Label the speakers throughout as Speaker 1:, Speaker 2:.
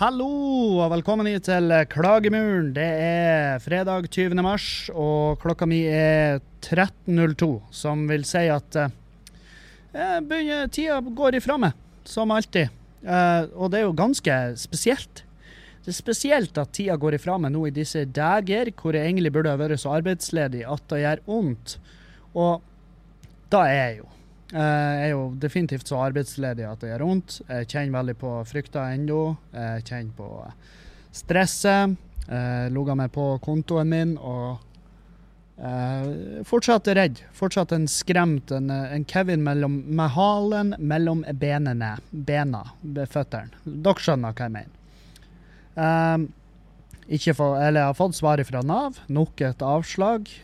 Speaker 1: Hallo og velkommen hit til Klagemuren. Det er fredag 20. mars, og klokka mi er 13.02, som vil si at eh, begynner, tida går ifra meg, som alltid. Eh, og det er jo ganske spesielt. Det er spesielt at tida går ifra meg nå i disse dager hvor jeg egentlig burde ha vært så arbeidsledig at det gjør vondt. Og da er jeg jo. Jeg er jo definitivt så arbeidsledig at det gjør vondt. Jeg kjenner veldig på frykta ennå. Jeg kjenner på stresset. Jeg logger meg på kontoen min og uh, fortsatt redd. Fortsatt en skremt. En, en Kevin mellom, med halen mellom benene. Bena. Føttene. Dere skjønner hva jeg mener. Ikke få, eller jeg har fått svar fra Nav. Nok et avslag.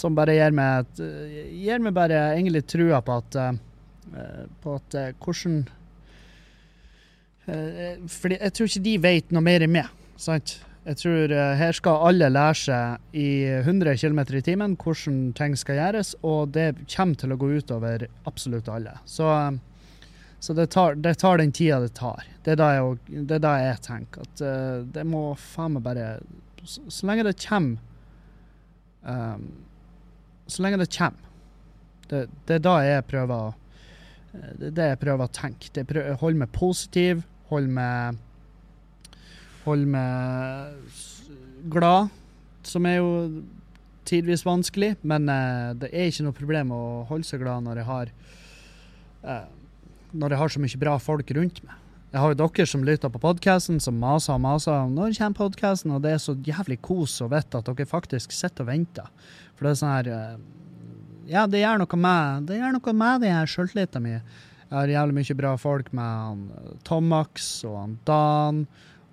Speaker 1: som bare gir meg, et, gir meg bare egentlig trua på at uh, på at hvordan fordi jeg tror ikke de vet noe mer enn meg. sant? Jeg tror her skal alle lære seg i 100 km i timen hvordan ting skal gjøres, og det kommer til å gå utover absolutt alle. Så, så det, tar, det, tar, den tida det tar. Det er da jeg, er da jeg tenker. At det må faen meg bare så, lenge det kommer um, så lenge det kommer. Det, er da jeg prøver Det er det jeg prøver å tenke. Det prøver, hold meg positiv, hold meg Hold meg glad, som er jo tidvis vanskelig, men uh, det er ikke noe problem å holde seg glad når jeg har uh, Når jeg har så mye bra folk rundt meg. Jeg har jo dere som lytter på podkasten, som maser og maser om når kommer podkasten, og det er så jævlig kos å vite at dere faktisk sitter og venter. For det er sånn her eh, Ja, det gjør noe med det gjør noe med den sjøltilliten min. Jeg har jævlig mye bra folk med han eh, Tomax og han Dan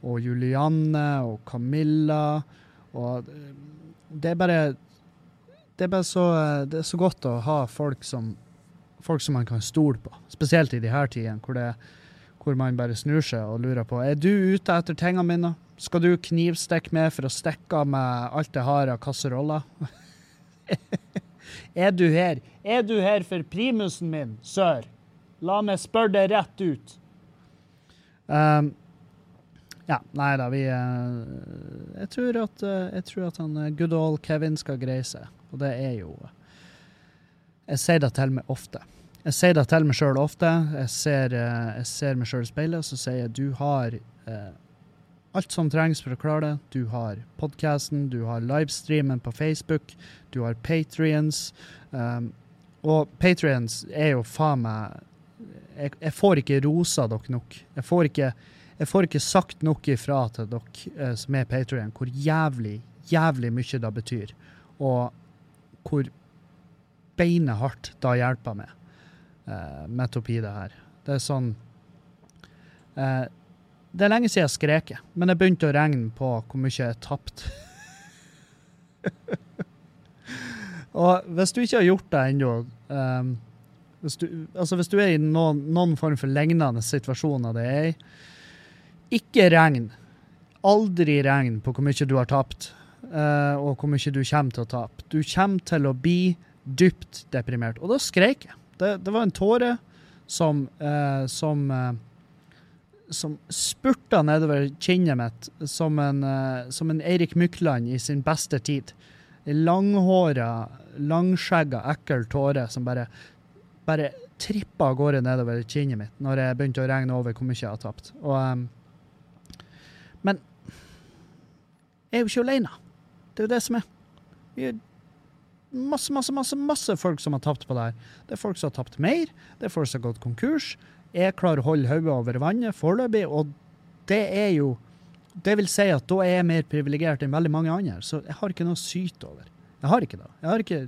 Speaker 1: og Julianne og Camilla. Og eh, det er bare Det er bare så, det er så godt å ha folk som, folk som man kan stole på. Spesielt i de her tidene hvor, det, hvor man bare snur seg og lurer på Er du ute etter tingene mine. Skal du knivstikke med for å stikke av med alt jeg har av kasseroller? er du her? Er du her for primusen min, sør? La meg spørre deg rett ut. Um, ja, nei da, vi uh, jeg, tror at, uh, jeg tror at han uh, good old Kevin skal greie seg, og det er jo Jeg sier det til meg ofte. Jeg sier det til meg sjøl ofte. Jeg ser, jeg ser meg sjøl i speilet, og så sier jeg du har alt som trengs for å klare det. Du har podkasten, du har livestreamen på Facebook, du har Patrions. Um, og Patrions er jo faen meg jeg, jeg, får ikke rosa dere nok. Jeg får ikke, jeg får ikke sagt nok ifra til dere eh, som er Patrion, hvor jævlig, jævlig mye det betyr. Og hvor beinehardt det hjelper med. eh, midt oppi her. Det er sånn eh, det er lenge siden jeg skreket, men det begynte å regne på hvor mye jeg tapte. og hvis du ikke har gjort det ennå um, hvis, altså hvis du er i noen, noen form for lignende situasjoner det er i, ikke regn. Aldri regn på hvor mye du har tapt, uh, og hvor mye du kommer til å tape. Du kommer til å bli dypt deprimert. Og da skrek jeg. Det, det var en tåre som, eh, som eh, som spurta nedover kinnet mitt som en, eh, som en Eirik Mykland i sin beste tid. Ei langhåra, langskjegga, ekkel tåre som bare, bare trippa av gårde nedover kinnet mitt når jeg begynte å regne over hvor mye jeg har tapt. Og, um, men jeg er jo ikke alene. Det er jo det som er. Vi er masse, masse, masse, masse folk som har tapt på det her. Det er folk som har tapt mer, det er folk som har gått konkurs. Jeg klarer å holde hodet over vannet foreløpig, og det er jo Det vil si at da er jeg mer privilegert enn veldig mange andre, så jeg har ikke noe å syte over. Jeg har ikke det. Jeg har ikke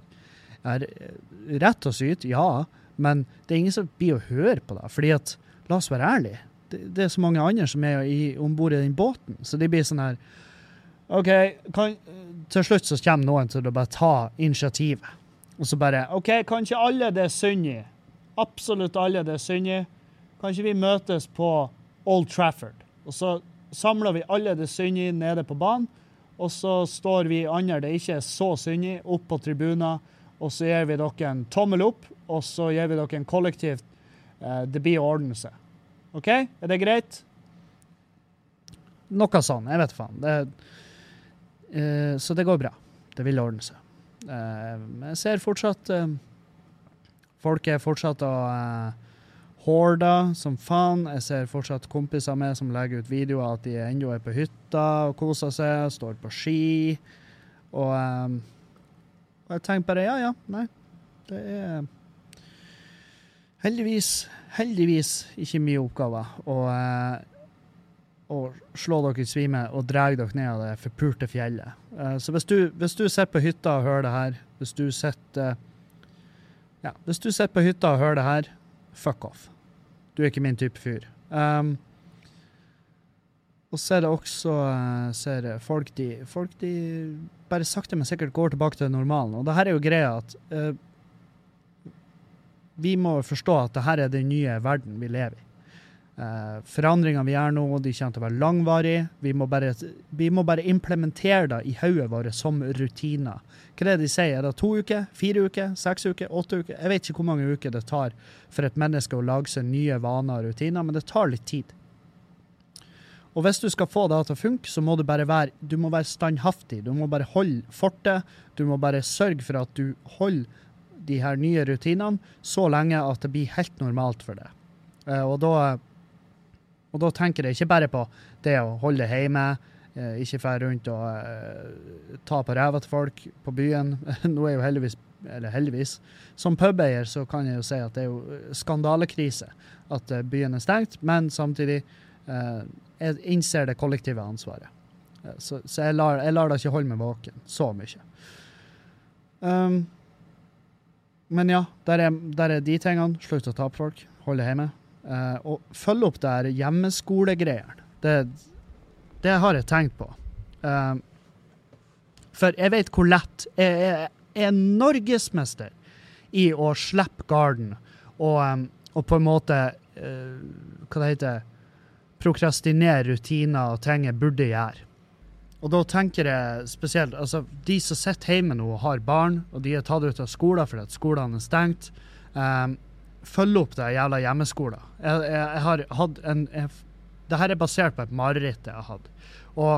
Speaker 1: jeg har rett til å syte, ja, men det er ingen som blir å høre på det. fordi at, la oss være ærlige, det, det er så mange andre som er om bord i den båten, så de blir sånn her OK, kan, til slutt så kommer noen til å bare ta initiativet. Og så bare OK, kan ikke alle det er synd i? Absolutt alle det er synd i. Kan ikke vi møtes på Old Trafford? Og så samler vi alle det synd i nede på banen. Og så står vi andre det ikke er så synd i, opp på tribuner. Og så gir vi dere en tommel opp, og så gir vi dere en kollektivt eh, Det blir å ordne seg. OK? Er det greit? Noe sånn. Jeg vet faen. Det, eh, så det går bra. Det vil ordne seg. Eh, jeg ser fortsatt eh, Folk er fortsatt og eh, som faen. Jeg ser fortsatt kompiser med som legger ut videoer at de ennå er på hytta og koser seg, står på ski. Og, og jeg tenker bare ja, ja, nei. Det er heldigvis, heldigvis ikke mye oppgaver. Og, eh, å slå dere i svime og dra dere ned av det forpulte fjellet. Eh, så hvis du, hvis du sitter på hytta og hører det her, hvis du sitter ja, hvis du sitter på hytta og hører det her, fuck off. Du er ikke min type fyr. Um, og så er det også uh, ser folk de, folk de bare sakte, men sikkert går tilbake til normalen. Og det her er jo greia at uh, vi må forstå at det her er den nye verden vi lever i. Uh, forandringene vi gjør nå, de kommer til å være langvarige. Vi må bare, vi må bare implementere det i hodet vårt som rutiner. Hva er det de sier? Er det to uker, fire uker, seks uker, åtte uker? Jeg vet ikke hvor mange uker det tar for et menneske å lage seg nye vaner og rutiner, men det tar litt tid. Og hvis du skal få det til å funke, så må du bare være, du må være standhaftig. Du må bare holde fortet. Du må bare sørge for at du holder de her nye rutinene så lenge at det blir helt normalt for deg. Uh, og da og da tenker jeg ikke bare på det å holde hjemme, eh, ikke dra rundt og eh, ta på ræva til folk på byen. Nå er jo heldigvis, eller heldigvis, som pubeier så kan jeg jo si at det er jo skandalekrise at eh, byen er stengt, men samtidig eh, jeg innser det kollektive ansvaret. Eh, så, så jeg, lar, jeg, lar, det ikke holde meg våken så mye. Um, men ja, der er, der er de tingene. Slutt å ta på folk. Holde hjemme. Uh, og følge opp det her hjemmeskolegreiene. Det, det, har jeg tenkt på. Uh, for jeg vet hvor lett Jeg er, er norgesmester i å slippe garden og, um, og, på en måte Hva det heter Prokrastinere rutiner og ting jeg burde gjøre. Og da tenker jeg spesielt altså De som sitter hjemme nå og har barn, og de er tatt ut av skolen fordi at skolene er stengt. Um, følge opp det jævla hjemmeskolen. Jeg, jeg, jeg, har hatt en Dette er basert på et mareritt jeg har hatt. Og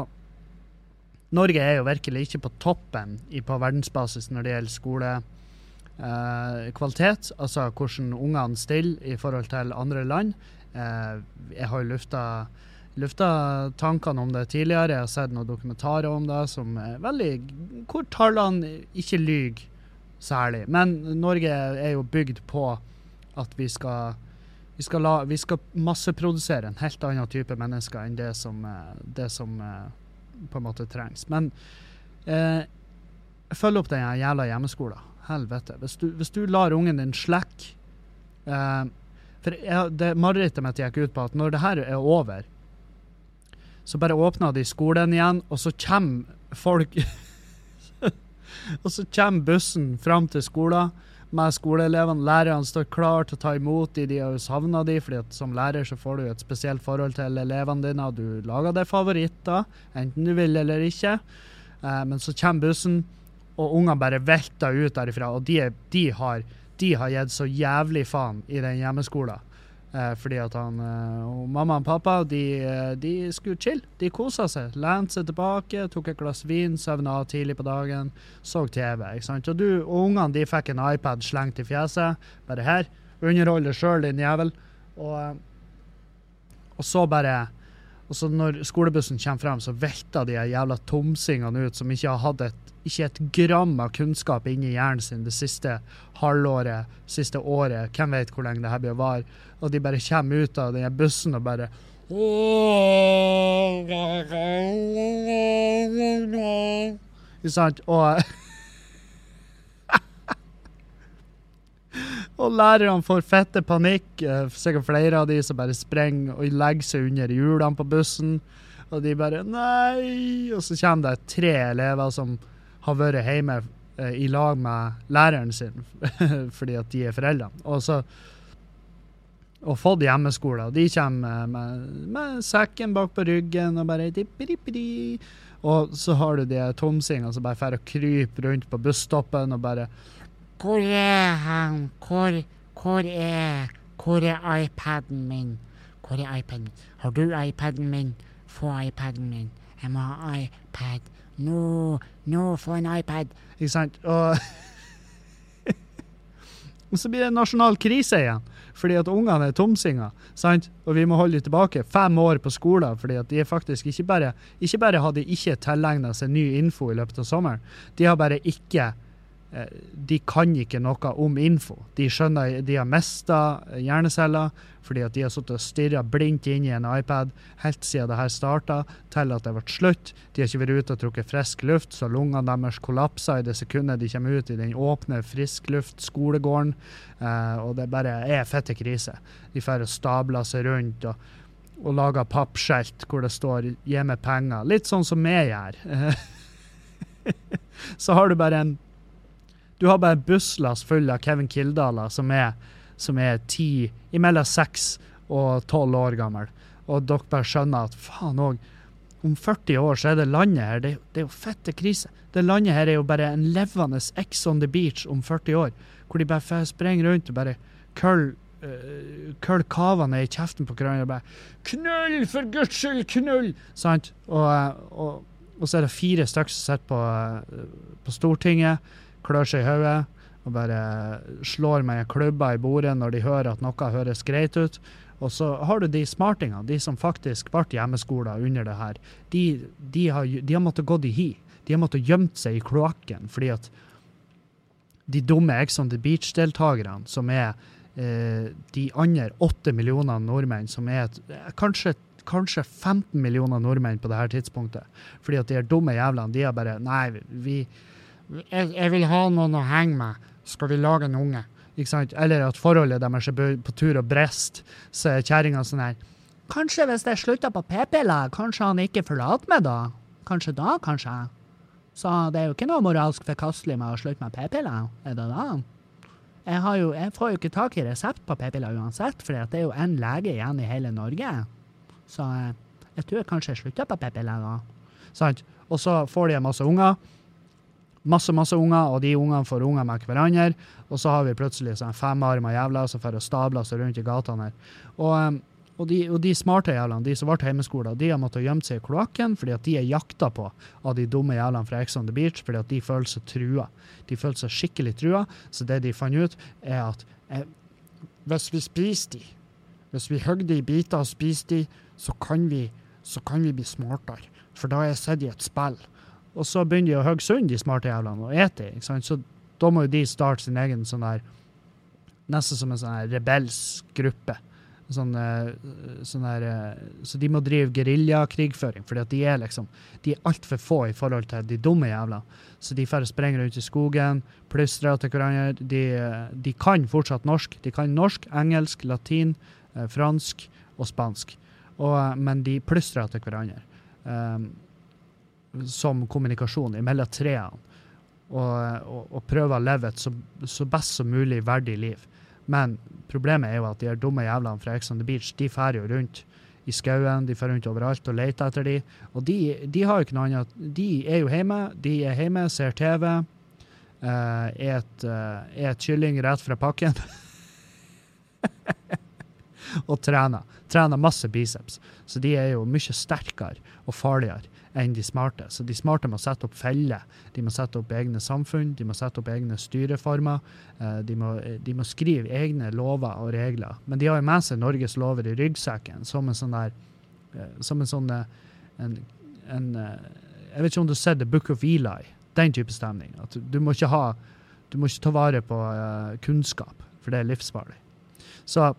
Speaker 1: Norge er jo virkelig ikke på toppen på verdensbasis når det gjelder skolekvalitet. Eh, altså hvordan ungene stiller i forhold til andre land. Eh, jeg har lufta, lufta tankene om det tidligere. Jeg har sett noen dokumentarer om det som er veldig hvor tallene ikke lyver særlig. Men Norge er jo bygd på at vi skal, vi skal, la, vi skal masseprodusere en helt annen type mennesker enn det som, eh, det som eh, på en måte trengs. Men eh, følg opp den jævla hjemmeskolen. Helvete. Hvis du, hvis du lar ungen din slekke eh, For jeg, det marerittet mitt gikk ut på at når det her er over, så bare åpner de skolen igjen, og så kommer folk Og så kommer bussen fram til skolen med skoleelevene. Lærerne står klar til å ta imot de, de har savna de, fordi som lærer så får du et spesielt forhold til elevene dine, og du lager deg favoritter, enten du vil eller ikke. Eh, men så kommer bussen, og ungene bare velter ut derifra, og de, de, har, de har gitt så jævlig faen i den hjemmeskolen. Eh, fordi at han eh, og mamma og pappa de, eh, de skulle chill. De kosa seg. Lente seg tilbake, tok et glass vin, søvna tidlig på dagen, så TV. ikke sant? Og du og ungene de fikk en iPad slengt i fjeset. Bare her. Underhold deg sjøl, din jævel. Og, og så bare og så når skolebussen kommer frem, så velter de jævla tomsingene ut som ikke har hatt et, ikke et gram av kunnskap inni hjernen sin det siste halvåret, siste året. Hvem vet hvor lenge det her blir å vare. Og de bare kommer ut av den bussen og bare Ikke sant? Og Og lærerne får fette panikk. Eh, sikkert flere av de som bare sprenger og legger seg under hjulene på bussen. Og de bare Nei! Og så kommer det tre elever som har vært hjemme eh, i lag med læreren sin fordi at de er foreldrene. Og så og fått hjemmeskole. Og de kommer med, med, sekken bak på ryggen og bare Og så har du de tomsingene som bare drar og kryper rundt på busstoppen og bare hvor er han? Hvor, hvor er Hvor er iPaden min?
Speaker 2: Hvor er iPaden? Har du iPaden min? Få iPaden min. Jeg må ha iPad. Nå, nå, få en iPad.
Speaker 1: Ikke sant? Og, så blir det nasjonal krise igjen, fordi at ungene er tomsinger. sant? Og vi må holde dem tilbake fem år på skolen, fordi at de faktisk ikke bare Ikke bare har de ikke tilegna seg ny info i løpet av sommeren, de har bare ikke de kan ikke noe om info. De skjønner de har mista hjerneceller fordi at de har sittet og stirra blindt inn i en iPad helt siden det her starta, til at det ble slutt. De har ikke vært ute og trukket frisk luft, så lungene deres kollapser i det sekundet de kommer ut i den åpne friskluft-skolegården. Eh, og det bare er fette krise. De får stabler seg rundt og, og lager pappskjelt hvor det står 'gi meg penger'. Litt sånn som vi gjør. så har du bare en du har bare busslass full av Kevin Kildaler som er, som er ti, imellom seks og tolv år gammel. Og dere bare skjønner at faen òg, om 40 år så er det landet her det, det er jo fette krise. Det landet her er jo bare en levende Ex on the beach om 40 år, hvor de bare springer rundt og bare køll uh, køll kavene i kjeften på hverandre og bare 'Knull, for guds skyld, knull!' Sant? Og, og, og så er det fire stykker som sitter på, uh, på Stortinget klør seg i hodet og bare slår med klubber i bordet når de hører at noe høres greit ut. Og så har du de smartingene, de som faktisk ble hjemmeskoler under det her. De, de, har, de har måttet gått i hi. De har måttet gjemt seg i kloakken fordi at de dumme Ex on the Beach-deltakerne, som er eh, de andre åtte millioner nordmenn, som er et, kanskje, kanskje 15 millioner nordmenn på det her tidspunktet, fordi at de dumme jævlene, de har bare Nei, vi
Speaker 2: jeg, jeg vil ha noen å henge med. Skal vi lage en unge?
Speaker 1: Eller at forholdet deres er på tur og brist, så er kjerringa sånn her
Speaker 2: Kanskje hvis jeg slutter på p-piller, kanskje han ikke forlater meg da? Kanskje da, kanskje? Så det er jo ikke noe moralsk forkastelig med å slutte med p-piller, er det da? Jeg, jo, jeg, får jo ikke tak i resept på p-piller uansett, for det er jo én lege igjen i hele Norge. Så eh, jeg tror jeg kanskje jeg slutter på p-piller da.
Speaker 1: Sant. Og så får de en masse unger masse masse unger, og de ungene får unger med hverandre. Og så har vi plutselig sånn femarma jævler som får stabler seg rundt i gatene her. Og, um, og, de, og, de, smarte jævlene, de som ble hjemmeskola, de har måttet gjemme seg i kloakken fordi at de er jakta på av de dumme jævlene fra Ex on the Beach fordi at de føler seg trua. De føler seg skikkelig trua, så det de fant ut, er at eh, hvis vi spiser de, hvis vi hogger de i biter og spiser de, så kan vi, så kan vi bli smartere. For da er jeg sett i et spill. Og så begynner de å hogge sund, de smarte jævlene, og ete ikke sant? Så da må jo de starte sin egen sånn der Nesten som en sånn rebelsk gruppe. Sånn, eh, sånn der, eh, så de må drive geriljakrigføring, at de er liksom De er altfor få i forhold til de dumme jævlene. Så de får sprenge rundt i skogen, plystrer til hverandre. De, de, kan fortsatt norsk. De kan norsk, engelsk, latin, eh, fransk og spansk. Og, men de plystrer til hverandre. Um, som kommunikasjon mellom treene. Og, og, og, prøve å leve et så, så, best som mulig verdig liv. Men problemet er jo at de dumme jævlene fra Ex the Beach de drar jo rundt i skauen, de drar rundt overalt og leter etter de. Og de, de, har jo ikke noe annet. De er jo hjemme, de er hjemme, ser TV, uh, et, uh, et kylling rett fra pakken. og trener. Trener masse biceps. Så de er jo mye sterkere og farligere enn de smarte. Så de smarte må sette opp feller. De må sette opp egne samfunn, de må sette opp egne styreformer. Eh, de må, de må skrive egne lover og regler. Men de har jo med seg Norges lover i ryggsekken som en sånn der eh, Som en sånn eh, en, en, Jeg vet ikke om du har sett The Book of Eli? Den type stemning. At du må ikke ha Du må ikke ta vare på kunnskap, for det er livsfarlig. Så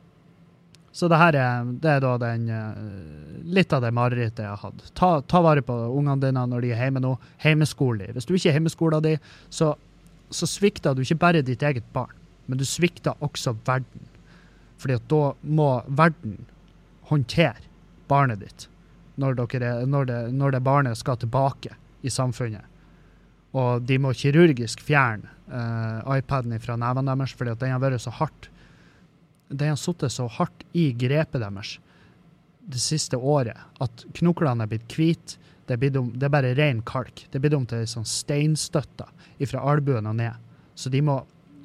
Speaker 1: så det her er, det er da den, eh, litt av det marerittet jeg har hatt. Ta, ta, vare på ungene dine når de er hjemme nå. Heimeskole. Hvis du ikke er hjemmeskola di, så, så svikter du ikke bare ditt eget barn, men du svikter også verden. Fordi at da må verden håndtere barnet ditt når, dere, når, det, når det barnet skal tilbake i samfunnet. Og de må kirurgisk fjerne uh, iPaden fra nevene deres fordi at den har vært så hardt de har sittet så hardt i grepet deres det siste året at knoklene er blitt hvite. Det, det, er bare ren kalk. Det er blitt om til sånn steinstøtter fra albuen og ned. Så de må,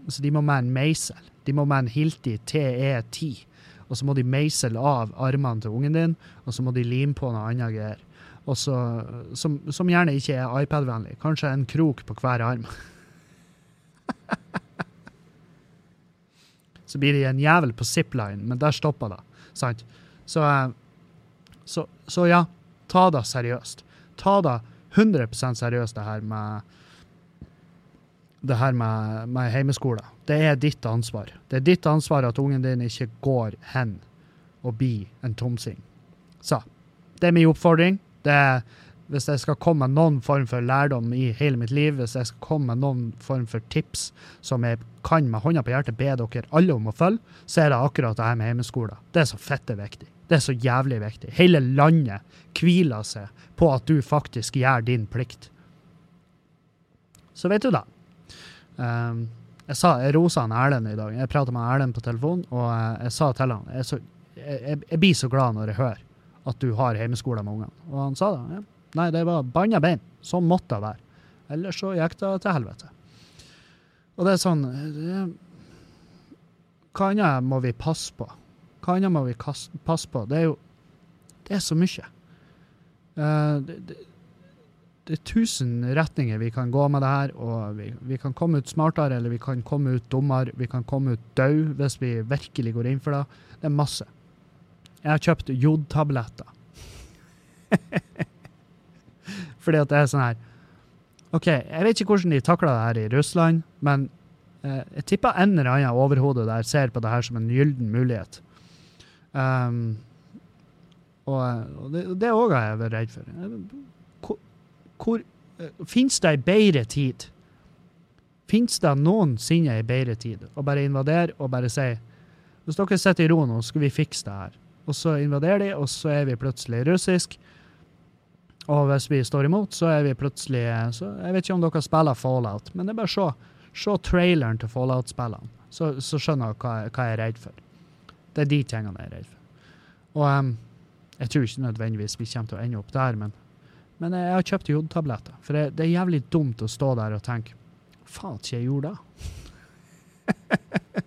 Speaker 1: så de må med en meisel. De må med en Hilti TE10 og så må de meisle av armene til ungen din, og så må de lime på noe annet greier. Og så, som, som gjerne ikke er iPad-vennlig. Kanskje en krok på hver arm. så blir de en jævel på zipline, men der stopper det. Sant? Så, eh, så, så ja, ta det seriøst. Ta det 100% seriøst, det her med det her med, med heimeskole. Det er ditt ansvar. Det er ditt ansvar at ungen din ikke går hen og blir en tomsing. Så det er min oppfordring. Det er, hvis jeg skal komme med noen form for lærdom i hele mitt liv, hvis jeg skal komme med noen form for tips som jeg kan med hånda på hjertet be dere alle om å følge, så er det akkurat det her med hjemmeskole. Det er så fette viktig. Det er så jævlig viktig. Hele landet hviler seg på at du faktisk gjør din plikt. Så vet du da. Um, jeg sa, jeg rosa han Erlend i dag. Jeg prata med Erlend på telefon, og jeg, jeg sa til han jeg, så, jeg, jeg, blir så glad når jeg hører at du har hjemmeskole med ungene. Og han sa det. Ja. Nei, det var banna bein. Sånn måtte det være. Ellers så gikk det til helvete. Og det er sånn det, Hva annet må vi passe på? Hva annet må vi passe på? Det er jo Det er så mye. Uh, det, det, det, er tusen retninger vi kan gå med det her, og vi, vi, kan komme ut smartere, eller vi kan komme ut dummere, vi kan komme ut død hvis vi virkelig går inn for det. Det er masse. Jeg har kjøpt jodtabletter. Fordi at det er sånn her OK, jeg vet ikke hvordan de takler det her i Russland, men eh, jeg tipper en eller annen overhode der ser på det her som en gyllen mulighet. Um, og, og det, òg har jeg vært redd for. Hvor, hvor uh, Fins det ei bedre tid? Fins det noensinne ei bedre tid å bare invadere og bare si Hvis dere sitter i ro nå, skal vi fikse det her. Og så invaderer de, og så er vi plutselig russisk. Og hvis vi står imot, så er vi plutselig så Jeg vet ikke om dere spiller Fallout, men det er bare se, se traileren til Fallout-spillene, så, så, skjønner dere hva, hva, jeg er redd for. Det er de tingene jeg er redd for. Og um, jeg tror ikke nødvendigvis vi kommer til å ende opp der, men, men jeg har kjøpt jodtabletter. For det, det, er jævlig dumt å stå der og tenke Faen, ikke jeg gjorde det.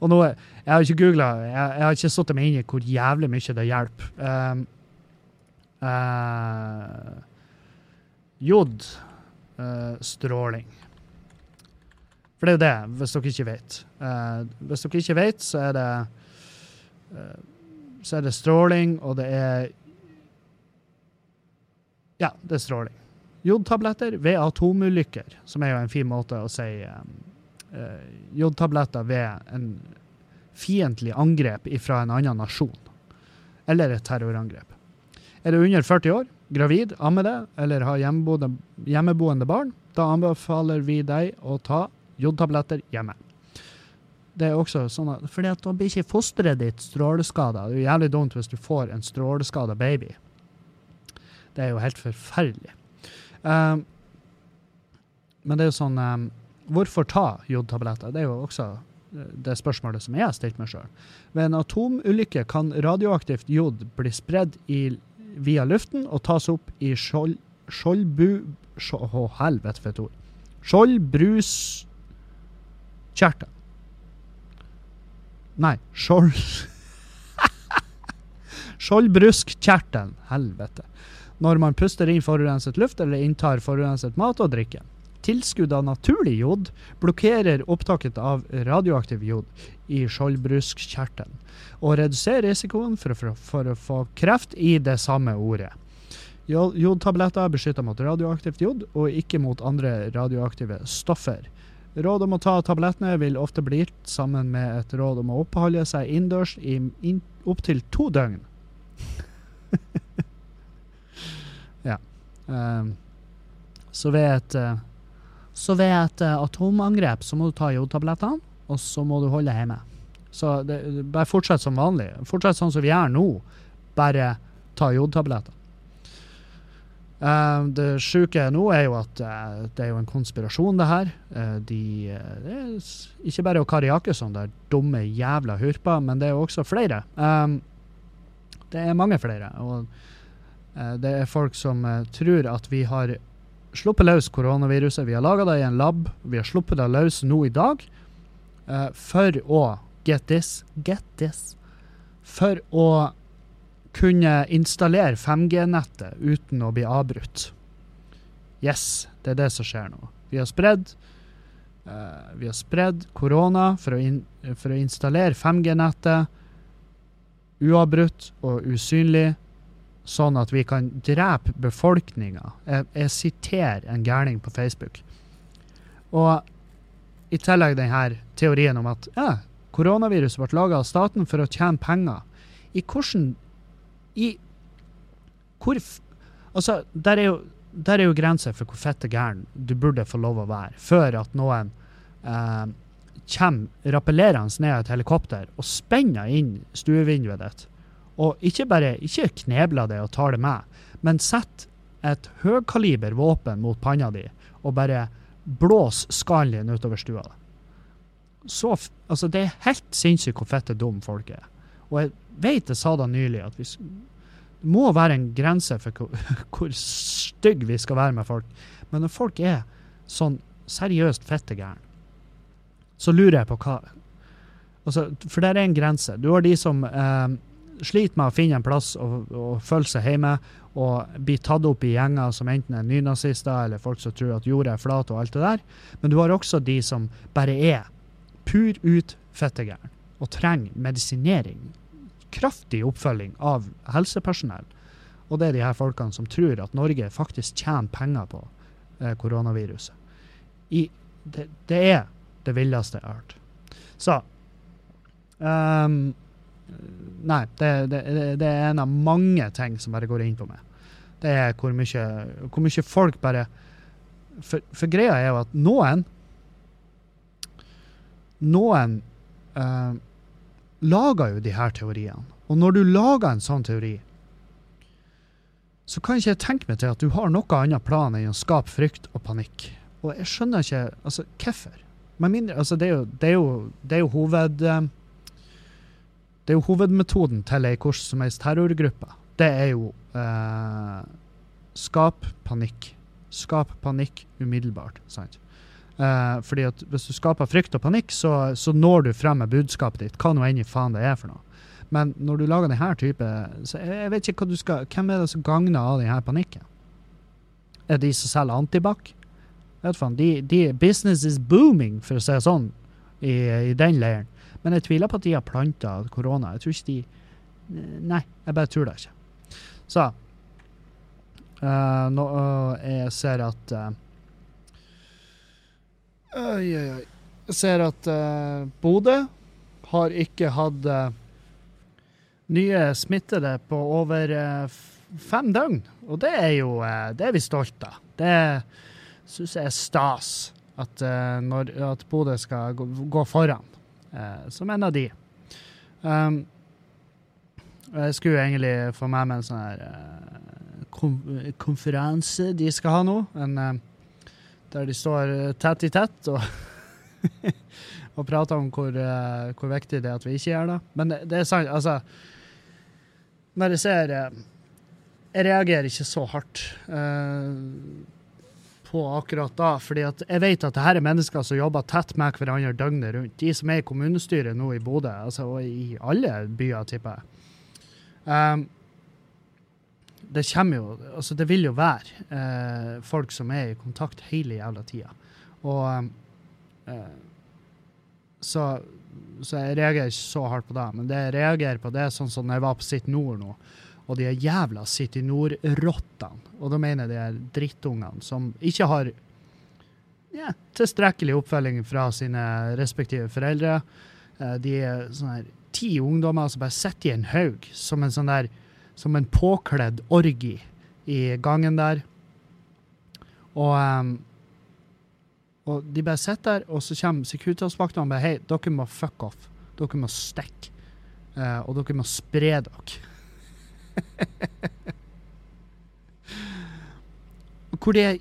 Speaker 1: og nå, Jeg har ikke googla, jeg, jeg, har ikke satt meg inn i hvor jævlig mye det hjelper. Um, Uh, Jodstråling. Uh, For det er jo det, hvis dere ikke vet. Uh, hvis dere ikke vet, så er det Så er det stråling, og det er Ja, det er stråling. Jodtabletter ved atomulykker, som er jo en fin måte å si jodtabletter ved en fiendtlig angrep fra en annen nasjon. Eller et terrorangrep. Er du under 40 år, gravid, ammer det, eller har hjemmeboende, hjemmeboende barn, da anbefaler vi deg å ta jodtabletter hjemme. Det er også sånn at, fordi at Da blir ikke fosteret ditt stråleskada. Det er jo jævlig dumt hvis du får en stråleskada baby. Det er jo helt forferdelig. Um, men det er jo sånn um, Hvorfor ta jodtabletter? Det er jo også eh, det spørsmålet som jeg har stilt meg sjøl. Ved en atomulykke kan radioaktivt jod bli spredd i via luften og tas opp i skjold... Skjoldbu... Å, helvete for et ord. Skjoldbruskjertel. Nei, skjold... Skjoldbruskkjertelen. Helvete. Når man puster inn forurenset luft eller inntar forurenset mat og drikke. Tilskudd av naturlig jod blokkerer opptaket av radioaktiv jod i skjoldbruskkjertelen og reduserer risikoen for, for, for, å få kreft i det samme ordet. Jodtabletter beskytter mot radioaktivt jod og ikke mot andre radioaktive stoffer. Råd om å ta tablettene vil ofte bli gitt sammen med et råd om å oppholde seg innendørs i in, opptil to døgn. ja. Um, så ved et uh, så ved et uh, atomangrep så må du ta jodtablettene, og så må du holde deg hjemme. Så det, bare fortsett som vanlig. Fortsett sånn som vi gjør nå. Bare ta jodtabletter. Uh, det sjuke nå er jo at uh, det er jo en konspirasjon, det her. Uh, de, det er ikke bare Kari Jakkesson, det er dumme jævla hurper, men det er jo også flere. Um, det er mange flere. Og det er folk som tror at vi har sluppet løs koronaviruset. Vi har laga det i en lab. Vi har sluppet det løs nå i dag for å get this, get this, for å kunne installere 5G-nettet uten å bli avbrutt. Yes, det er det som skjer nå. Vi har spredd uh, vi har spredd korona for for å installere 5G-nettet uavbrutt og usynlig, sånn at vi kan drepe befolkninga. Jeg, jeg siterer en gærning på Facebook. Og i tillegg denne teorien om at ja, koronaviruset ble laga av staten for å tjene penger. I hvordan I hvor Altså, der er jo, der er jo grenser for hvor fette gæren du burde få lov å være, før at noen eh, kommer rappellerende ned i et helikopter og spenner inn stuevinduet ditt. Og ikke bare ikke knebler det og tar det med, men sett et høykaliber våpen mot panna di og bare blås skallen din utover stua. Så, altså, det er helt sinnssykt hvor fette dum folk er. Og jeg vet jeg sa da nylig at vi, det må være en grense for hvor, hvor stygg vi skal være med folk. Men når folk er sånn seriøst fette gærne, så lurer jeg på hva altså, For der er en grense. Du har de som eh, sliter med å finne en plass og, føle seg hjemme, og blir tatt opp i gjenger som enten er nynazister eller folk som tror at jorda er flat og alt det der. Men du har også de som bare er pur ut fettegæren og trenger medisinering. Kraftig oppfølging av helsepersonell. Og det er de her folkene som tror at Norge faktisk tjener penger på eh, koronaviruset. I, det, det er det villeste jeg har hørt. Så ehm, Nei, det, det, det er en av mange ting som bare går inn på meg. Det er hvor mye, hvor mye folk bare for, for greia er jo at noen Noen eh, lager jo de her teoriene. Og når du lager en sånn teori, så kan ikke jeg tenke meg til at du har noe annet plan enn å skape frykt og panikk. Og jeg skjønner ikke altså, hvorfor. Med mindre, altså, det, er jo, det, er jo, det er jo hoved... eh, det er jo hovedmetoden til ei hvordan som helst terrorgruppe. Det er jo eh, skap panikk. Skap panikk umiddelbart. sant? Eh, fordi at hvis du skaper frykt og panikk, så, så når du frem med budskapet ditt, hva nå enn i faen det er for noe. Men når du lager denne type så jeg, vet ikke skal, Hvem er det som gagner av denne panikken? Er de som selger antibac? Vet faen, de, de, business is booming, for å si det sånn, i, i den leiren. Men jeg tviler på at de har planta korona. Jeg tror ikke de Nei, jeg bare tror det ikke. Så uh, nå, uh, Jeg ser at uh, Oi, oi, oi. Jeg ser at uh, Bodø har ikke hatt uh, nye smittede på over eh, fem døgn. Og det er jo eh, Det er vi stolte av. Det syns jeg er stas at, eh, når, at Bodø skal gå, gå foran, eh, som en av de. Um, jeg skulle egentlig få med meg en sånn her eh, konferanse de skal ha nå. En, eh, der de står eh, tett i tett og, og prater om hvor, eh, hvor viktig det er at vi ikke gjør det. Men det, det er sant, altså Når jeg ser eh, Jeg reagerer ikke så hardt eh, på akkurat da, fordi at jeg vet at det her er mennesker som jobber tett med hverandre døgnet rundt. De som er i kommunestyret nå i Bodø, altså, og i alle byer, tipper jeg. Um, det kommer jo Altså, det vil jo være eh, folk som er i kontakt hele jævla tida. Og eh, så, så jeg reagerer ikke så hardt på det. Men det jeg reagerer på, det er sånn som når jeg var på Sitt Nord nå, og de er jævla City Nord-rottene. Og da mener jeg de er drittungene som ikke har ja, tilstrekkelig oppfølging fra sine respektive foreldre. Eh, De er sånne her ti ungdommer som bare sitter i en haug, som en sånn der som en påkledd orgi i gangen der. Og, em, og de bare sitter der, og så kommer Securitas-vaktene og bare Hei, dere må fuck off. Dere må stikke. Eh, og dere må spre dere. Hvor det,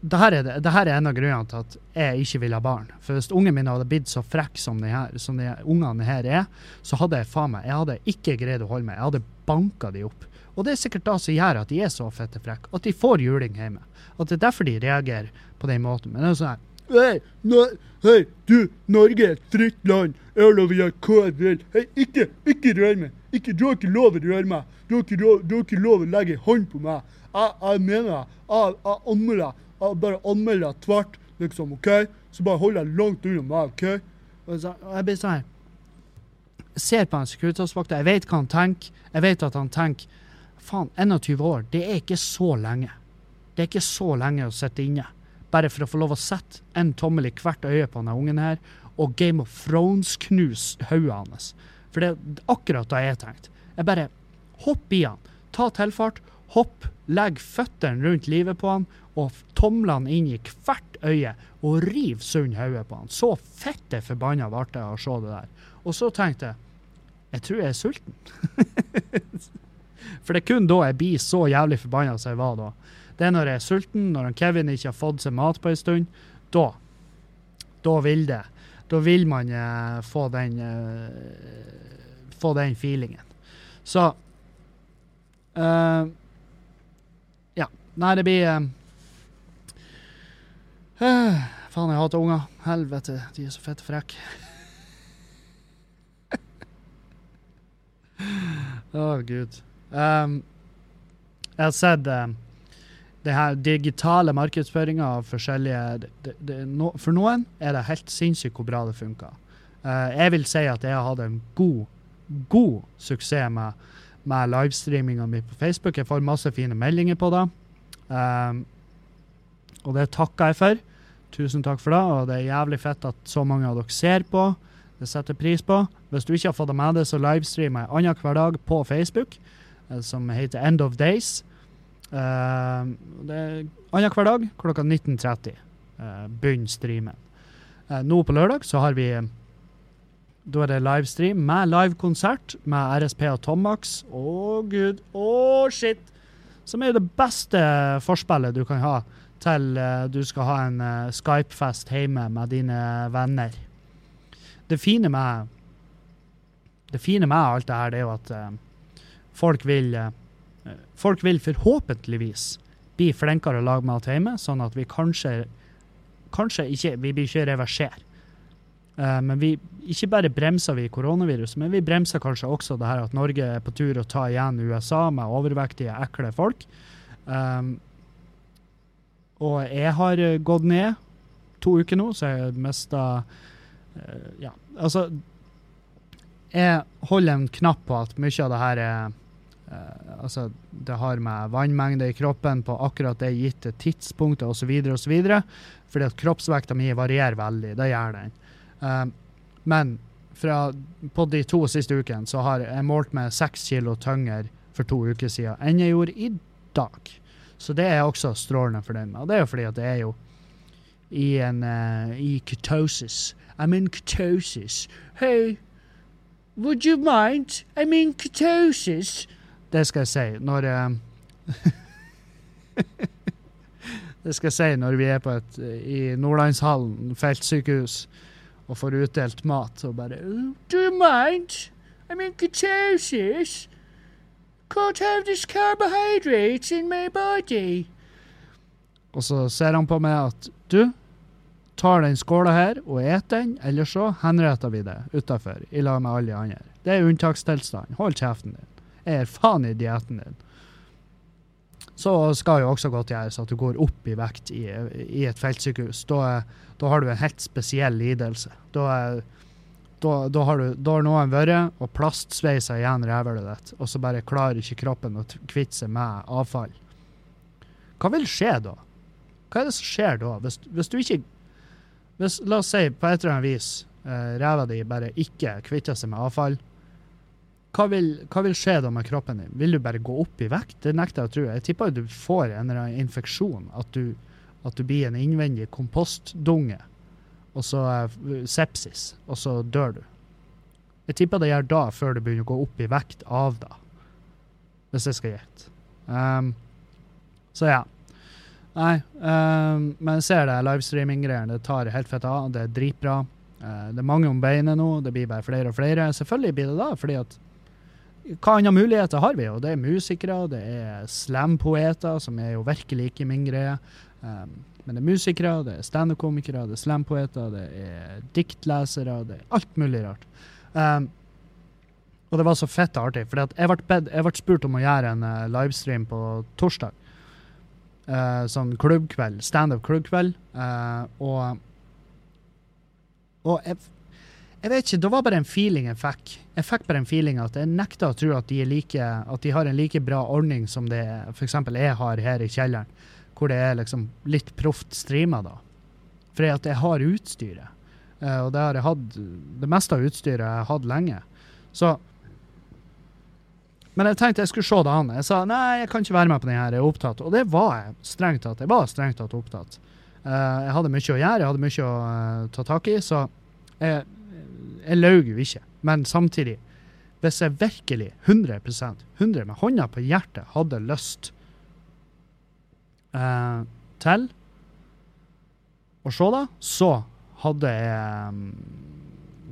Speaker 1: det, her er det, det her er en av grunnene til at jeg ikke vil ha barn. For hvis ungen min hadde blitt så frekk som de her, som de ungene her er, så hadde jeg faen meg, jeg hadde ikke greid å holde meg. Jeg hadde banka de opp. Og det er sikkert det som gjør at de er så fette frekke, at de får juling hjemme. At det er derfor de reagerer på den måten. Men det er sånn her Hei, hei, du, Norge er et fritt land.
Speaker 3: Jeg har lov å gjøre hva jeg vil. Hei, ikke, ikke rør meg. Ikke, du har ikke lov å røre meg. Du har ikke, ikke lov å legge hånd på meg. Jeg, jeg mener det. Jeg, jeg anmelder. Jeg bare anmelder deg tvert, liksom. OK? Så bare hold deg langt unna meg, OK?
Speaker 1: Og jeg blir sånn Jeg ser på en Securitas-vakta, jeg vet hva han tenker. Jeg vet at han tenker Faen, 21 år, det er ikke så lenge. Det er ikke så lenge å sitte inne. Bare for å få lov å sette en tommel i hvert øye på denne ungen her, og Game of Thrones-knuse hodet hans. For det er akkurat det jeg tenkte. Jeg bare hopp i han, ta tilfart, hopp, legg føttene rundt livet på han, og tomlene inn i hvert øye, og riv sund hodet på han. Så fitte forbanna ble jeg å se det der. Og så tenkte jeg jeg tror jeg er sulten. For det er kun da jeg blir så jævlig forbanna som jeg var da. Det er når jeg er sulten, når Kevin ikke har fått seg mat på en stund. Da. Da vil det. Da vil man eh, få den eh, Få den feelingen. Så eh, Ja. Nei, det blir eh, Faen, jeg hater unger. Helvete, de er så fette frekke. Å, gud. Um, jeg har sett um, det her digitale markedsføringa av forskjellige det, det, no, For noen er det helt sinnssykt hvor bra det funker. Uh, jeg vil si at jeg har hatt en god, god suksess med, med livestreaminga mi på Facebook. Jeg får masse fine meldinger på det. Um, og det takker jeg for. Tusen takk for det. Og det er jævlig fett at så mange av dere ser på. Det setter pris på. Hvis du ikke har fått det med deg, så livestreamer jeg annenhver dag på Facebook, eh, som heter End of Days. Eh, det er annenhver dag klokka 19.30 uh, begynner streamen. Uh, nå på lørdag så har vi eh, Da er det livestream med livekonsert med RSP og Tomax. Å, gud. Å, shit! Som er jo det beste forspillet du kan ha til uh, du skal ha en uh, Skype-fest hjemme med dine venner. Det fine med det fine med alt det her, det er jo at eh, folk vil eh, Folk vil forhåpentligvis bli flinkere å lage mat hjemme, sånn at vi kanskje Kanskje ikke Vi blir ikke reverser. Uh, men vi ikke bare bremser vi koronaviruset, men vi bremser kanskje også det her at Norge er på tur å ta igjen USA med overvektige, ekle folk. Um, og jeg har eh, gått ned to uker nå, så jeg mista uh, Ja, altså Jeg holder en knapp på at mye av det her er Altså, det har med vannmengde i kroppen på akkurat det gitte tidspunktet osv. osv. Fordi at kroppsvekta mi varierer veldig. Det gjør den. Uh, men fra, på de to siste ukene så har jeg målt meg seks kilo tyngre for to uker siden enn jeg gjorde i dag. Så det er jeg også strålende fornøyd med. Og det er jo fordi at det er jo i en uh, i ketosis. I'm in ketosis. Hey, would you mind? I'm in ketosis. Det skal jeg si når uh, Det skal jeg si når vi er på et, i Nordlandshallen feltsykehus og får utdelt mat og bare Do you mind? I'm in ketosis. Can't have this carbohydrates in my body. Og så ser han på meg at du tar den skåla her og et den, eller så henretter vi det utafor i lag med alle de andre. Det er unntakstilstand. Hold kjeften din. Er faen i dietten din. Så skal jo også godt gjøres at du går opp i vekt i, i et feltsykehus. Da, da har du en helt spesiell lidelse. Da, da, da, har, du, da har noen vært og plastsveisa igjen rævhølet ditt, og så bare klarer ikke kroppen å kvitte seg med avfall. Hva vil skje da? Hva er det som skjer da? Hvis, hvis du ikke hvis, La oss si på et eller annet vis eh, ræva di bare ikke kvitter seg med avfall. Hva vil, hva vil skje da med kroppen din? Vil du bare gå opp i vekt? Det nekter jeg å tro. Jeg tipper du får en eller annen infeksjon. At du, at du blir en innvendig kompostdunge. Og så eh, sepsis. Og så dør du. Jeg tipper det gjør da, før du begynner å gå opp i vekt av da. Hvis jeg skal gjette. Um, så ja. Nei, um, men jeg ser det livestreaming-greiene. Det tar helt fett av. Det er dritbra. Uh, det er mange om beinet nå. Det blir bare flere og flere. Selvfølgelig blir det da, fordi at hva andre muligheter har vi? Og det er musikere, det er slampoeter, som er jo virkelig ikke min greie. Um, Men det er musikere, det er standup-komikere, det er slampoeter, det er diktlesere, det er alt mulig rart. Um, og det var så fett artig, for jeg jeg ble spurt om å gjøre en uh, livestream på torsdag. Uh, sånn klubbkveld, standup-klubbkveld. Uh, og og jeg, jeg vet ikke, det var bare en feeling jeg fikk. Jeg fikk bare en feeling at jeg nekta å tro at de, er like, at de har en like bra ordning som det f.eks. jeg har her i kjelleren, hvor det er liksom litt proft streama, da. At jeg har utstyret. Uh, og det har jeg hatt Det meste av utstyret jeg har hatt lenge. Så Men jeg tenkte jeg skulle se det an. Jeg sa nei, jeg kan ikke være med på den her, jeg er opptatt. Og det var jeg strengt tatt. Jeg var strengt tatt opptatt. Uh, jeg hadde mye å gjøre, jeg hadde mye å uh, ta tak i, så jeg, jeg laug jo ikke. Men samtidig, hvis jeg virkelig 100 100 med hånda på hjertet hadde lyst eh, til å se det, så hadde jeg um,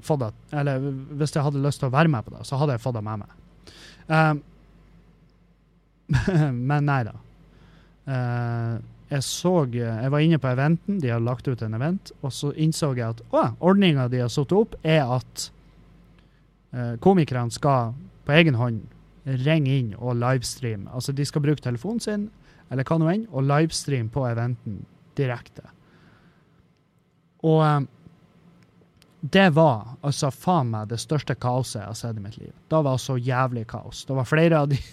Speaker 1: fått det Eller hvis jeg hadde lyst til å være med på det, så hadde jeg fått det med meg. men nei da. Uh, jeg så Jeg var inne på eventen, de har lagt ut en event, og så innså jeg at å, ordninga de har satt opp, er at eh, komikerne skal på egen hånd ringe inn og livestreame. Altså de skal bruke telefonen sin, eller hva nå enn, og livestreame på eventen direkte. Og eh, det var altså faen meg det største kaoset jeg har sett i mitt liv. Det var så jævlig kaos. Det var flere av de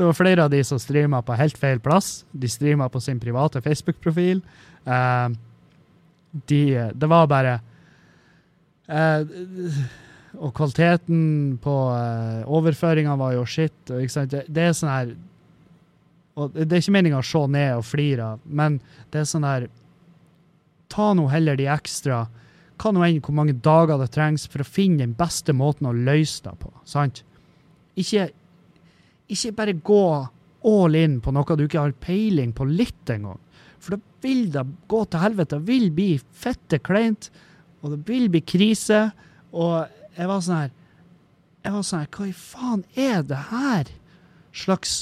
Speaker 1: Det var flere av de som streama på helt feil plass. De streama på sin private Facebook-profil. Uh, de, det var bare uh, Og kvaliteten på uh, overføringa var jo shit. Det, det, er sånn her og Det er ikke meninga å se ned og flire men det er sånn her Ta nå heller de ekstra Hva nå enn hvor mange dager det trengs for å finne den beste måten å løse det på. sant? Ikke ikke bare gå all in på noe du ikke har peiling på litt engang. For da vil det gå til helvete. Det vil bli fette kleint, og det vil bli krise. Og jeg var sånn her Jeg var sånn her Hva i faen er det her? Slags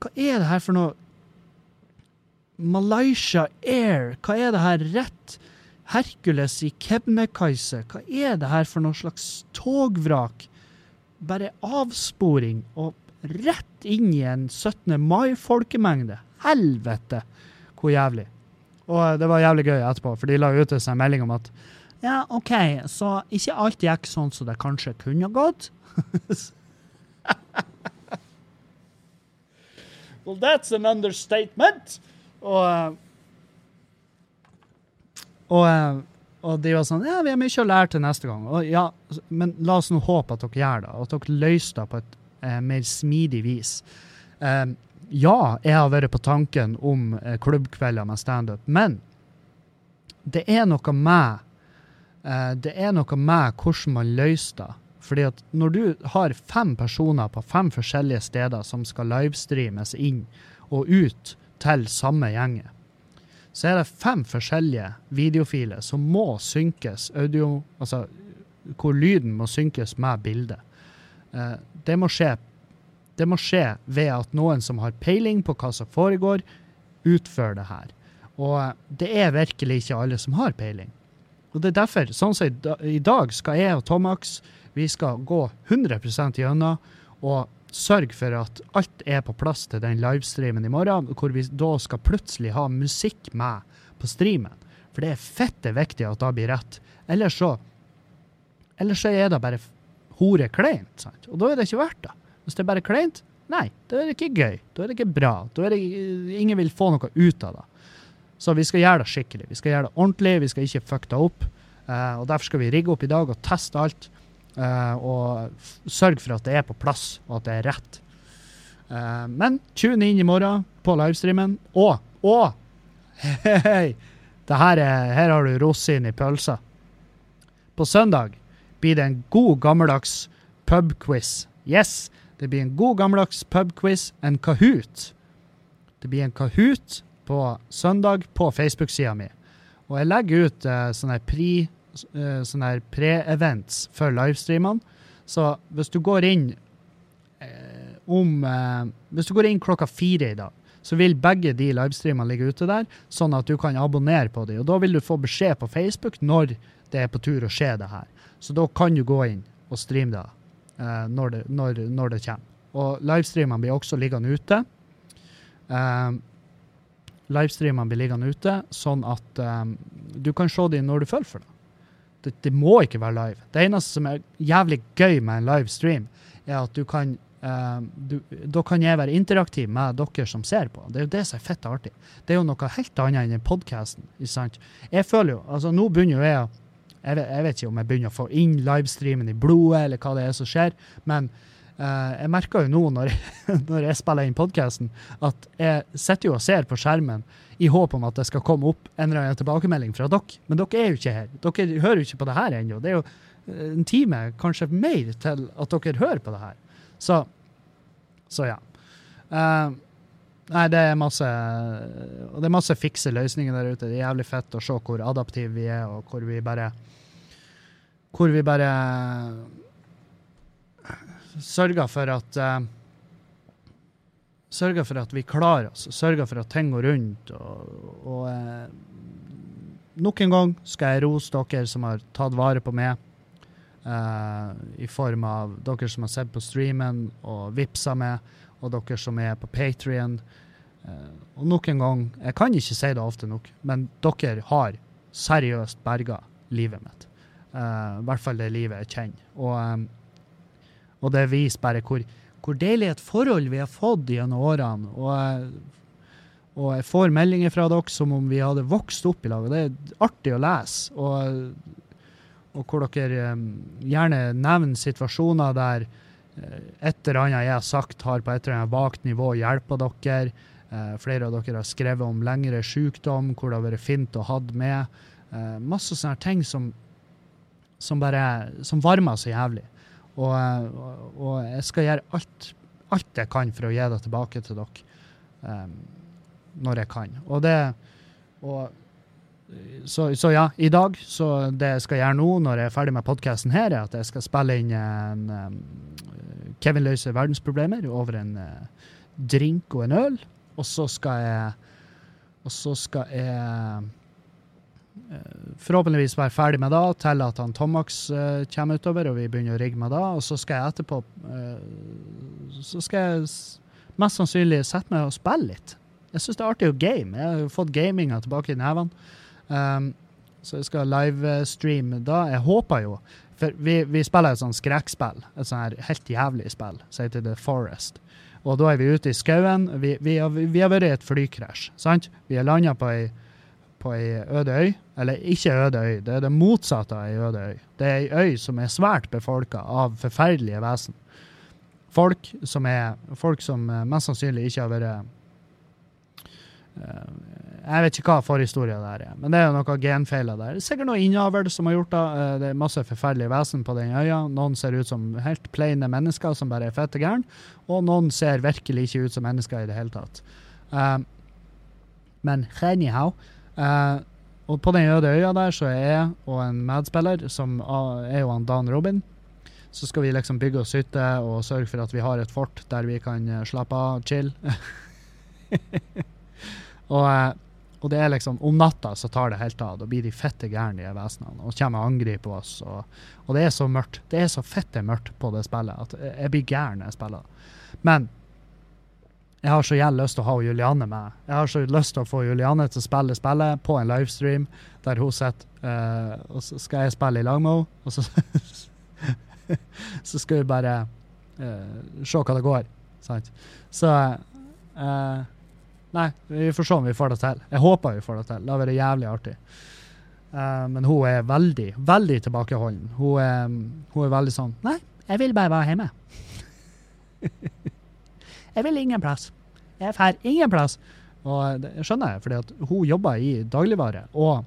Speaker 1: Hva er det her for noe Malaysia Air, hva er det her rett? Hercules i Kebnekaise, hva er det her for noe slags togvrak? Bare avsporing og rett inn i en 17. mai-folkemengde. Helvete, hvor jævlig. Og det var jævlig gøy etterpå, for de la ut en melding om at ja, OK, så ikke alt gikk sånn som det kanskje kunne gått. well, that's an understatement. Og, og, og de var sånn Ja, vi har mye å lære til neste gang. Og ja, men la oss nå håpe at dere gjør det, at dere løser det på et eh, mer smidig vis. Eh, ja, jeg har vært på tanken om eh, klubbkvelder med standup, men det er noe med eh, det er noe med hvordan man løser det. Fordi at når du har fem personer på fem forskjellige steder som skal livestreames inn og ut til samme gjengen, så er det fem forskjellige videofiler som må synkes audio, altså hvor lyden må synkes med bildet. Det må skje det må skje ved at noen som har peiling på hva som foregår, utfører det her. Og det er virkelig ikke alle som har peiling. Og det er derfor, sånn som i dag, skal jeg og Tomax vi skal gå 100% gjennom og sørge for at alt er på plass til den livestreamen i morgen, hvor vi da skal plutselig ha musikk med på streamen. For det er fette viktig at det blir rett. Ellers så, ellers så er det bare hore kleint. Sant? Og da er det ikke verdt det. Hvis det er bare kleint, nei, da er det ikke gøy. Da er det ikke bra. Da er det, ingen vil få noe ut av det. Så vi skal gjøre det skikkelig. Vi skal gjøre det ordentlig. Vi skal ikke fucke det opp. Uh, og Derfor skal vi rigge opp i dag og teste alt. Uh, og sørge for at det er på plass, og at det er rett. Uh, men tune inn i morgen på livestreamen. Og, og hei, hei, her, er, her har du rosin i pølsa. På søndag blir det en god, gammeldags pubquiz. Yes, det blir en god, gammeldags pubquiz. En Kahoot. Det blir en Kahoot på søndag på Facebook-sida mi. Og jeg legger ut uh, sånne sånne pre-events for livestreamene. Så hvis du går inn uh, om Hvis du går inn klokka fire i dag, så vil begge de livestreamene ligge ute der, sånn at du kan abonnere på dem. Og da vil du få beskjed på Facebook når det er på tur å skje, det her. Så da kan du gå inn og streame det eh, når, det når, når det kommer. Og livestreamene blir også liggende ute. Eh, livestreamene blir liggende ute, sånn at eh, du kan se dem når du føler for det. det. Det må ikke være live. Det eneste som er jævlig gøy med en livestream, er at du kan eh, du, Da kan jeg være interaktiv med dere som ser på. Det er jo det som er fett artig. Det er jo noe helt annet enn podkasten. Jeg føler jo altså Nå begynner jo jeg å jeg jeg vet ikke om jeg begynner å få inn livestreamen i blodet, eller hva det er som skjer, men Uh, jeg merker jo nå når jeg, når jeg spiller inn podkasten, at jeg sitter jo og ser på skjermen i håp om at det skal komme opp en eller annen tilbakemelding fra dere. Men dere er jo ikke her. Dere hører jo ikke på det her ennå. Det er jo eh, en time, kanskje mer, til at dere hører på det her. Så, så ja. Uh, nei, det er masse det er masse fikse løsninger der ute. Det er jævlig fett å se hvor adaptive vi er, og hvor vi bare Hvor vi bare sørger for at uh, Sørger for at vi klarer oss, sørger for at ting går rundt. Og, og uh, nok en gang skal jeg rose dere som har tatt vare på meg. Uh, I form av dere som har sett på streamen og vippsa med, og dere som er på Patrion. og nok en gang, jeg kan ikke si det ofte nok, men dere har seriøst berga livet mitt. I hvert fall det livet jeg kjenner. Og um, og det viser bare hvor, hvor deilig et forhold vi har fått gjennom årene. Og og jeg får meldinger fra dere som om vi hadde vokst opp i lag. Det er artig å lese. Og, og hvor dere gjerne nevner situasjoner der uh, et eller annet jeg har sagt, har på et eller annet vagt nivå hjulpet dere. Uh, flere av dere har skrevet om lengre sykdom, hvor det har vært fint å ha med. Uh, masse sånne ting som, som bare som varmer så jævlig. Og, og, jeg skal gjøre alt, alt, jeg kan for å gi det tilbake til dere um, når jeg kan. Og det og, så, så, ja, i dag så det jeg skal gjøre nå når jeg er ferdig med podkasten her, er at jeg skal spille inn en um, Kevin løser verdensproblemer over en uh, drink og en øl. Og så skal jeg Og så skal jeg uh, forhåpentligvis være ferdig med det til at han Tomax uh, kommer utover og vi begynner å rigge med det. Og så skal jeg etterpå Så skal jeg mest sannsynlig sette meg og spille litt. Jeg syns det er artig å game. Jeg har fått gaminga tilbake i nevene. Um, så jeg skal livestreame da. Jeg håper jo For vi, vi spiller et sånt skrekkspill. Et sånt her helt jævlig spill som heter The Forest. Og da er vi ute i skauen. Vi, vi, vi har vært i et flykrasj. sant? Vi har landa på på ei øde øy. Eller ikke øde øy, det er det motsatte av ei øde øy. Det er ei øy som er svært befolka av forferdelige vesen. Folk som, er, folk som eh, mest sannsynlig ikke har vært Jeg vet ikke hva forhistoria der er, men det er jo noen genfeiler der. Det er sikkert noe innavl som har gjort det. Uh, det er masse forferdelige vesen på den øya. Noen ser ut som helt plaine mennesker som bare er fette gærne, og noen ser virkelig ikke ut som mennesker i det hele tatt. Uh, men anyhow og på den øde øya der så er jeg og en medspiller, som er jo han Dan Robin. Så skal vi liksom bygge oss hytte og sørge for at vi har et fort der vi kan slappe av, chill. og, uh, og, det er liksom Om natta så tar det helt av. Da blir de fette gærne, de vesenene, og kommer og angriper oss. Og, og, det er så mørkt. Det er så fette mørkt på det spillet at jeg blir gæren når jeg spiller. Men jeg har så gjeld lyst til å ha Juliane med. Jeg har så lyst til å få Juliane til å spille spillet på en livestream der hun sitter, uh, og så skal jeg spille i lag med henne. Og så, så skal vi bare uh, se hva det går. Sant? Så uh, Nei, vi får se om vi får det til. Jeg håper vi får det til. Det har vært jævlig artig. men hun er veldig, veldig tilbakeholden. Hun er, hun er veldig sånn Nei, jeg vil bare være hjemme. Jeg vil ingen plass. Jeg drar ingen plass. Og det skjønner jeg, fordi hun jobber i dagligvare. Og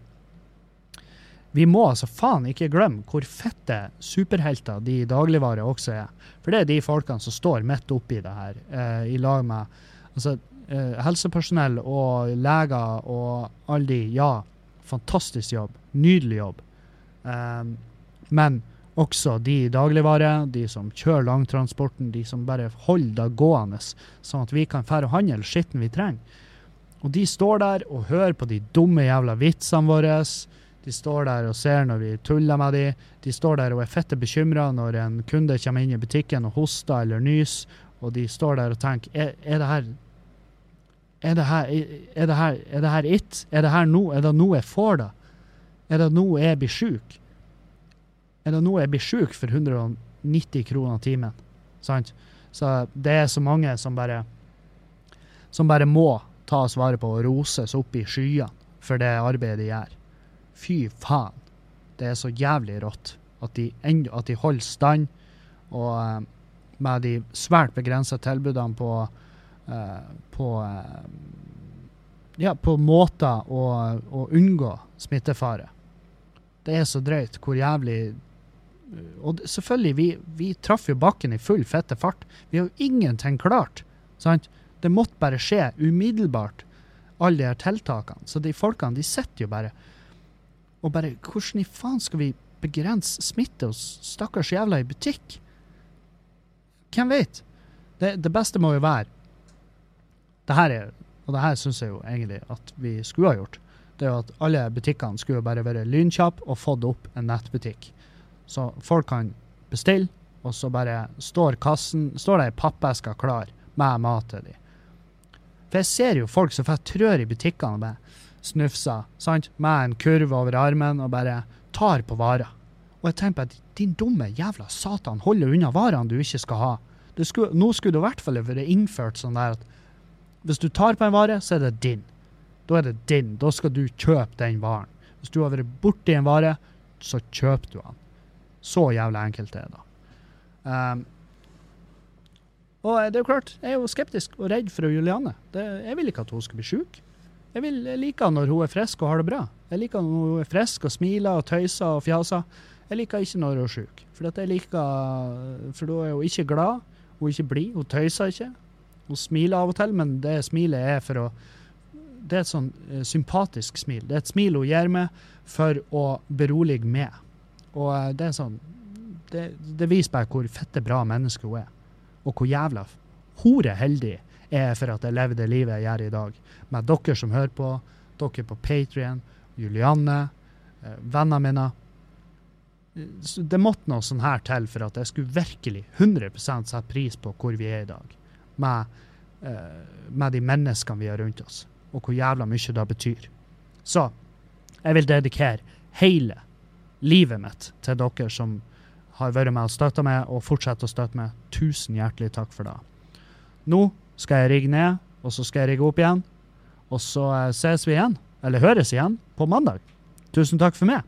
Speaker 1: vi må altså faen ikke glemme hvor fette superhelter de i dagligvare også er. For det er de folkene som står midt oppi det her, eh, i lag med altså, eh, helsepersonell og leger og alle de. Ja, fantastisk jobb. Nydelig jobb. Um, men også de i dagligvare, de som kjører langtransporten, de som bare holder det gående, sånn at vi kan fære og handle skitten vi trenger. Og de står der og hører på de dumme jævla vitsene våre. De står der og ser når vi tuller med de. De står der og er fette bekymra når en kunde kommer inn i butikken og hoster eller nyser, og de står der og tenker er, er det her er det her, er det her, er det her it? Er det her nå? Er det nå jeg får det? Er det nå jeg blir sjuk? Er det nå jeg blir sjuk for 190 kroner timen? Sant? Så det er så mange som bare som bare må tas vare på og roses opp i skyene for det arbeidet de gjør. Fy faen. Det er så jævlig rått at de, at de holder stand, og eh, med de svært begrensa tilbudene på på eh, ja, på måter å, å unngå smittefare. Det er så drøyt hvor jævlig Og selvfølgelig, vi, vi traff jo bakken i full fette fart. Vi har jo ingenting klart. sant? Det måtte bare skje umiddelbart, alle de her tiltakene. Så de folkene, de sitter jo bare og bare Hvordan i faen skal vi begrense smitte hos stakkars jævla i butikk? Hvem vet? Det, det beste må jo være det her er, og det her syns jeg jo egentlig at vi skulle ha gjort, det er jo at alle butikkene skulle bare være lynkjappe og fått opp en nettbutikk. Så folk kan bestille, og så bare står kassen, står det ei pappeske klar med mat til dem. For jeg ser jo folk som får trør i butikkene og bare snufser, sant, med en kurv over armen og bare tar på varer. Og jeg tenker på at din dumme jævla satan holder unna varene du ikke skal ha. Skulle, nå skulle det i hvert fall vært innført sånn der at hvis du tar på en vare, så er det din. Da er det din. Da skal du kjøpe den varen. Hvis du har vært borti en vare, så kjøper du den. Så jævla enkelt er det. Um, og det er jo klart, jeg er jo skeptisk og redd for Julianne. Det, jeg vil ikke at hun skal bli sjuk. Jeg, jeg liker når hun er frisk og har det bra. Jeg liker når hun er frisk og smiler og tøyser og fjaser. Jeg liker ikke når hun er sjuk. For, for da er hun ikke glad, hun er ikke blid, hun tøyser ikke. Hun smiler av og til, men det smilet er for å Det er et sånn eh, sympatisk smil. Det er et smil hun gir meg for å berolige meg. Og eh, det er sånn Det, det viser bare hvor fette bra menneske hun er. Og hvor jævla hore heldig jeg er for at jeg lever det livet jeg gjør i dag. Med dere som hører på, dere på Patrion, Julianne, eh, vennene mine. Det måtte noe sånn her til for at jeg skulle virkelig 100% sette pris på hvor vi er i dag med, eh, med de menneskene vi har rundt oss, og hvor jævla mye det betyr. Så jeg vil dedikere hele livet mitt til dere som har vært med og støtta meg, og fortsetter å støtte meg. Tusen hjertelig takk for det. Nå skal jeg rigge ned, og så skal jeg rigge opp igjen. Og så eh, ses vi igjen, eller høres igjen, på mandag. Tusen takk for meg.